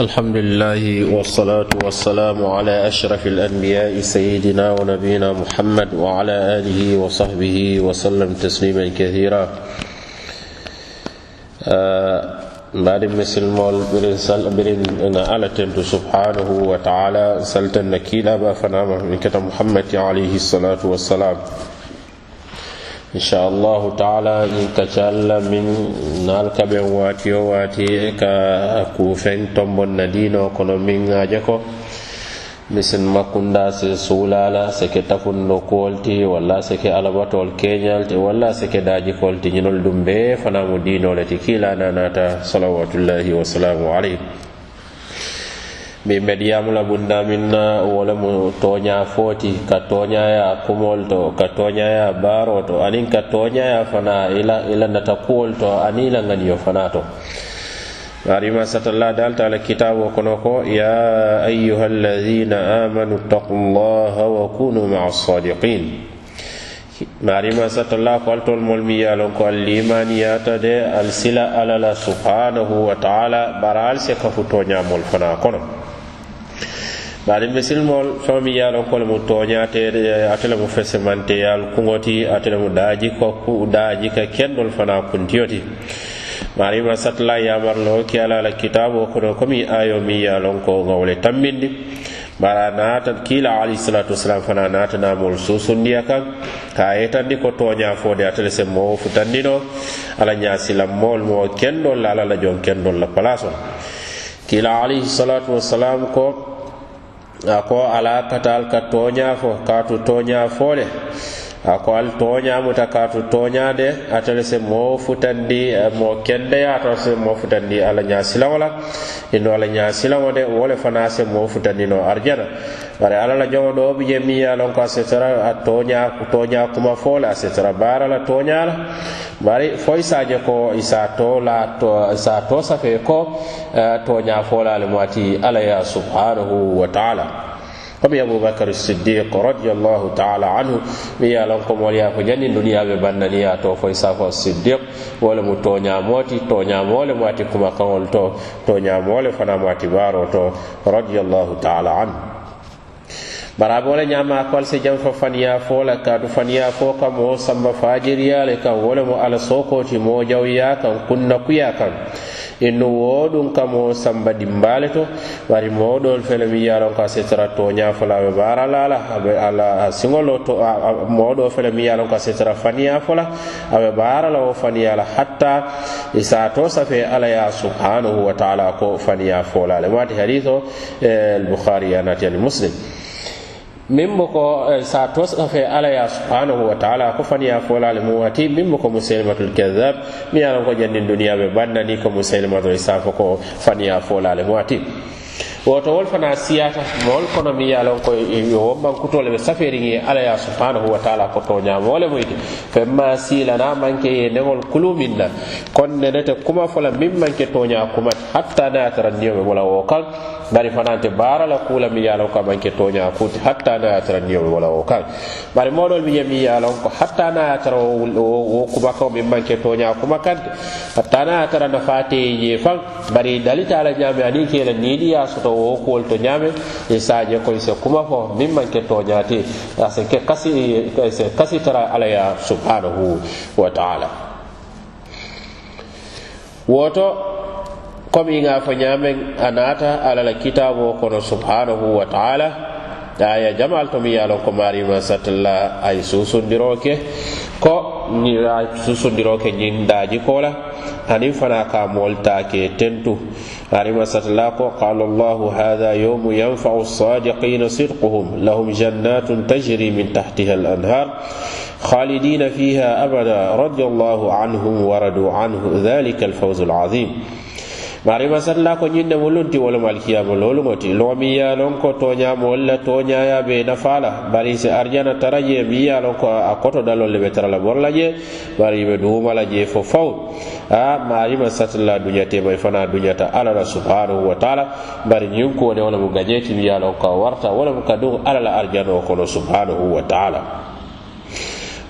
الحمد لله والصلاة والسلام على أشرف الأنبياء سيدنا ونبينا محمد وعلى آله وصحبه وسلم تسليما كثيرا آه، بعد مثل ما برين على تنت سبحانه وتعالى سلتن كيلا بفنامه من كتاب محمد عليه الصلاة والسلام inchallahu taala ñiŋ kaccalla miŋ naal ka ɓeŋ waati o waati ka kuufeŋ tombon na diino kono miŋ aje ko misin makunda si suulala seke tafundo kuwol ti walla seke alabatol keñal ti walla seke daajikol ti ñinol dum bee fanaŋo diinole ti kiilana naata salawatullahi wasalamu aleykum min bediyaamu la bunda min na wo lemu tooñaa footi ka tooñaaya kumol to ka tooñaaya baaroo to aniŋ ka tooñaaya fana ila ila nata kuwol to aniŋ ila ŋaniyo fana to arima satalla dalta ala kitabo kono ko ya ayuha alladina amanu ttaqu llaha wa kunu maa sadiqin marima satalla ko altol mol mi ye lon ko allimaniyata de al sila ala la subhanahu wa taala bara al se kafu toñamol fana kono bari misilmol fewmi yaro kole mu toñatere atele mu fesimanteyal kuŋoti atele mu daji ko daji ka kendol fana kuntiyoti marima satla yamarlo ke ala la kitabo kono komi ayo mi yalon ko ŋawole tammindi bara nata kila alayhi salatu wasalam fana natanamol susundiya kan ka yetandi ko toña fode atele se moo futandino ala ñasilammol mo kendol la ala la jon kendol la place kila alayhi salatu wassalam ko ako ala katal ka toña fo katu toña fole a ko al toñamuta katu toñade atal se mo futandi eh, mo kendeya atal se mo futandi ala ña silawola ino ala ña silawo de wole fana se mo futandi no arjana bare ala la jogo do bije mi ya lon ko a setara a toña toña kuma fole a setara bara la toñala bari foy sadie ko isa to la to isa to safe ko eh, toña fole ale mo ati ala ya subhanahu wa ta'ala comme aboubacar siddiq radiallahu taala anhu mi yalon komolya ko janni duniyaɓe bannaniya to foye safo siddiq wole mu toñamoti toñamole mati kumakaŋol to toñamole fana mati baro to radiallahu taala anhu barabole ñama kol si jam fo faniya fo la kadu faniya fo kam wo samba fajiriyale kam wole mo ala sokoti mojawya kam kunna kuya kam innu no ɗum kam o samba dimbale to wari moɗol fele mi yalon ka setara toña fola ɓe baralala aɓe ala siŋolo to moɗo fele mi yalon ka setara faniya fola aɓe barala o faniyala hatta isa to safe ala ya subhanahu wa taala ko faniya folale mati hadith o eh, al-bukhari anati al-muslim min bo ko eh, sa tosa fe ala ya subhanahu wa taala ko fani ya fola le muwati min bo ko musaylimatul kadhab mi ya ko jandi dunya be banna ni ko musaylimatul safo ko fani ya fola le muwati woto wol fana siyata mool kono mi ye lon ko yo eh, womman kutole ɓe saferiŋ ye ala ya subhanahu wa taala ko toñamole moyde femma sila na manke ye neŋol kulu min na konne nete kuma fola min manke toña kumat hatta naye tara niyo be bola wo kaŋ bari fanante baara la kula mi miŋ ye a loŋ ko a manke toña kuti hatta naye tara niyo be bola wo kaŋ bari moodol miŋ ye miŋ ye a loŋ ko hatta naye tara wo kumakaŋo miŋ manke toña kuma kante hatta naye tara nafaate ye je faŋ bari dalita la ñaame aniŋ ke la niidi ye a soto wo kuwol to ñaame i e se je ko i se kuma fo miŋ manke toñate a se ke kasi kasi tara ala ye a sum subhanahu wa taala woto comme i ŋa fo ñameŋ a naata alla la kitabo kono subhanahu wa taala aya jamal to mi ye lon ko marima satalla ay susundiro ke ko susundiro ke ñiŋ daaji ko la ani fana ka mool ta ke tentu arima satala ko qala allahu hadha yawmu yanfa'u as-sadiqina sidquhum lahum jannatun tajri min tahtiha al-anhar khalidina fiha abada radiyallahu anhum wa radu anhu dhalika al-fawz al-azim bari masalla ko ñinne mulunti wolum alkiyama lolugoti lowo miya lon ko toñamol la toñaya ɓe nafala bari si arjana taraje miya lon ko a kotodalolle ɓe tarala borla je bari ɓe duumala je fo faw a mari masatla duñatemay fana duñata alala subhanahu wa taala bari ñinkuwone wolamu gañeti miya lon ko warta wolamu ka du alala arjano kono subhanahu wa taala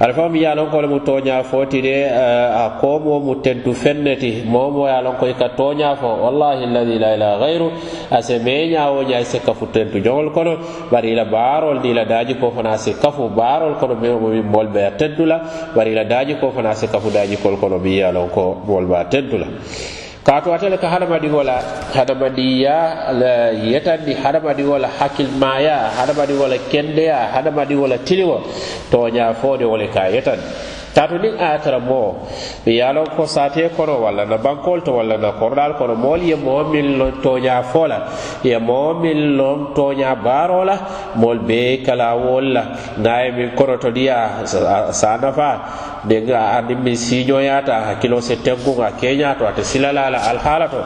ala fama mi yalonkole mu toña foti de uh, a komo mu tentu fenneti momo yalonko ika toña fo wallahi lladi la ilaha gayru ase meñawoña ase kafu tentu jogol kono bari ila barol ila daji ko fana ase kafu barol kono mi molɓe a tentula bari ila daji ko fana ase kafu dajikol kono mi yalonko molɓe a tentula kaatu atele ko hadamadiŋola hadamadiya ala yetandi hadamadiŋola hakkilmaya hadamadiŋola kendeya hadamadiŋola tiliŋo toña foode wole ka yetandi tatu niŋ ayatara moo mi ye a loŋ ko saatee kono walla na bankoolu to walla na korodaalu kono moolu ye moo miŋ loŋ tooñaa foo la ye moo miŋ loŋ tooñaa baaroo la moolu bee kala wolu la niŋ a ye miŋ koroto diyaa saa nafaa niŋ aniŋ miŋ siiñooyaata hakkiloo si tenkuŋ a keeñaa to ate silalaa la alhaala to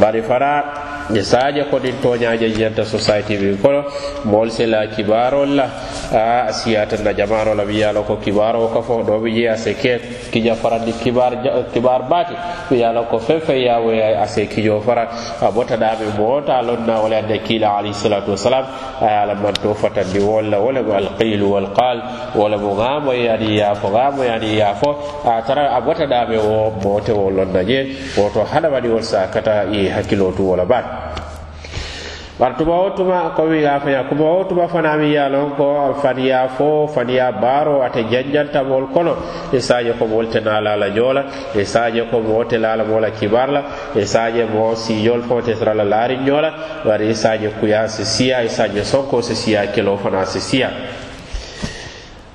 bari fanaa saa je ko niŋ tooñaa je jenta society miŋ kono moolu si la kibaaroolu la a siyaten da jamaro la biyalo ko kibaro ko fo do bi jiya se ke ki ja faradi kibar kibar baati biyalo ko fe fe ya we a se ki jo farat a bota da be bota lon na wala de kila ali salatu wasalam a ala man to fata di wala wala al qil wal qal wala bu gamo ya di ya fo gamo ya di ya fo a tara a bota da be wo bote wo lon na je woto hada wadi wol sa kata i hakilo tu wala baati bari tuma wo tuma komi ga faya kuma wo tuma fana mi ya lon ko faniya fo faniya baro ate janjanta mol kono e saje ko mol te nala la jola e saje ko mo te lala mola kibar la e saje mo si jol fo te la lari jola bari e saje kuya se siya e saje sonko se siya kelo fana se siya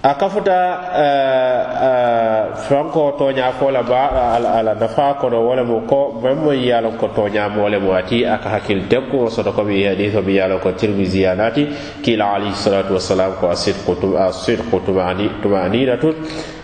a kafuta eh, eh, fanko toña ko la ba ala nafa do wala mo ko mammo yalo ko toña mo le mo ati aka hakil so soto ko bi hadith bi yalo ko tirmizi yanati kila ali salatu wassalam ko asid qutum asid qutum ani tumanina tut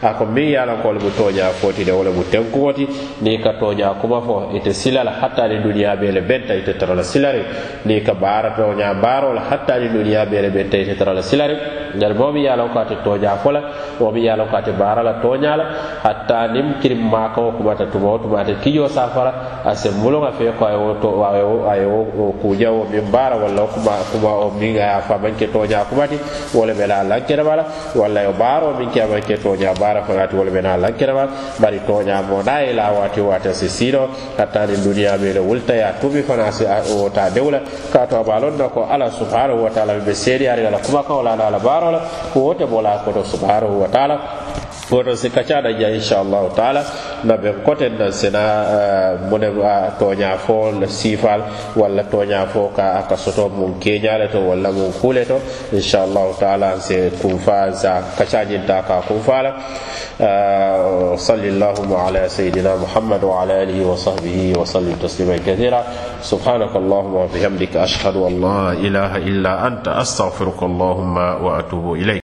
ako min ye a lanko wole mu tooña foti de wole mu tenkuwoti niŋ ka tooña kuma fo ite sila la hatta ni duniya bee le benta ite tara la silari niŋ ka baara tooña baaro la hatta ni duniya bee le benta ite tara la silari ñani moo miŋ ye a lanko ate tooña fo la moo miŋ ye a lanko ate baara la tooña la hatta niŋ kirim maakawo kumata tuma wo tuma ate kijoo safara a se muluŋa fee ko a ye wo kuuja wo miŋ baara walla wo kuma kuma o miŋ a ye a famanke tooña kumati wo le be la a lankenema la walla yo baaro miŋ ke a manke tooña baara tabaraka wa na bena lankirama bari toña mo daye la wati wata si sino hatta ni duniya be le wulta ya tubi fana si o ta dewla ka to balon na ko ala subhanahu wa taala be seri ari ala kuma ka wala ala barola ko wote bola ko to subhanahu wa taala woto si kacaɗa ja inchallahu taala na ɓen koten nan sena mone a toña fo sifal walla toña fo ka aka soto mum keñale to walla mum kuule to inchallahu taala an se kunfa sa kacañinta ka kunfala صل اللهم على سيدنا محمد وعلى اله وصحبه وسلم تسليما كثيرا سبحانك اللهم وبحمدك اشهد ان لا اله الا انت استغفرك اللهم واتوب اليك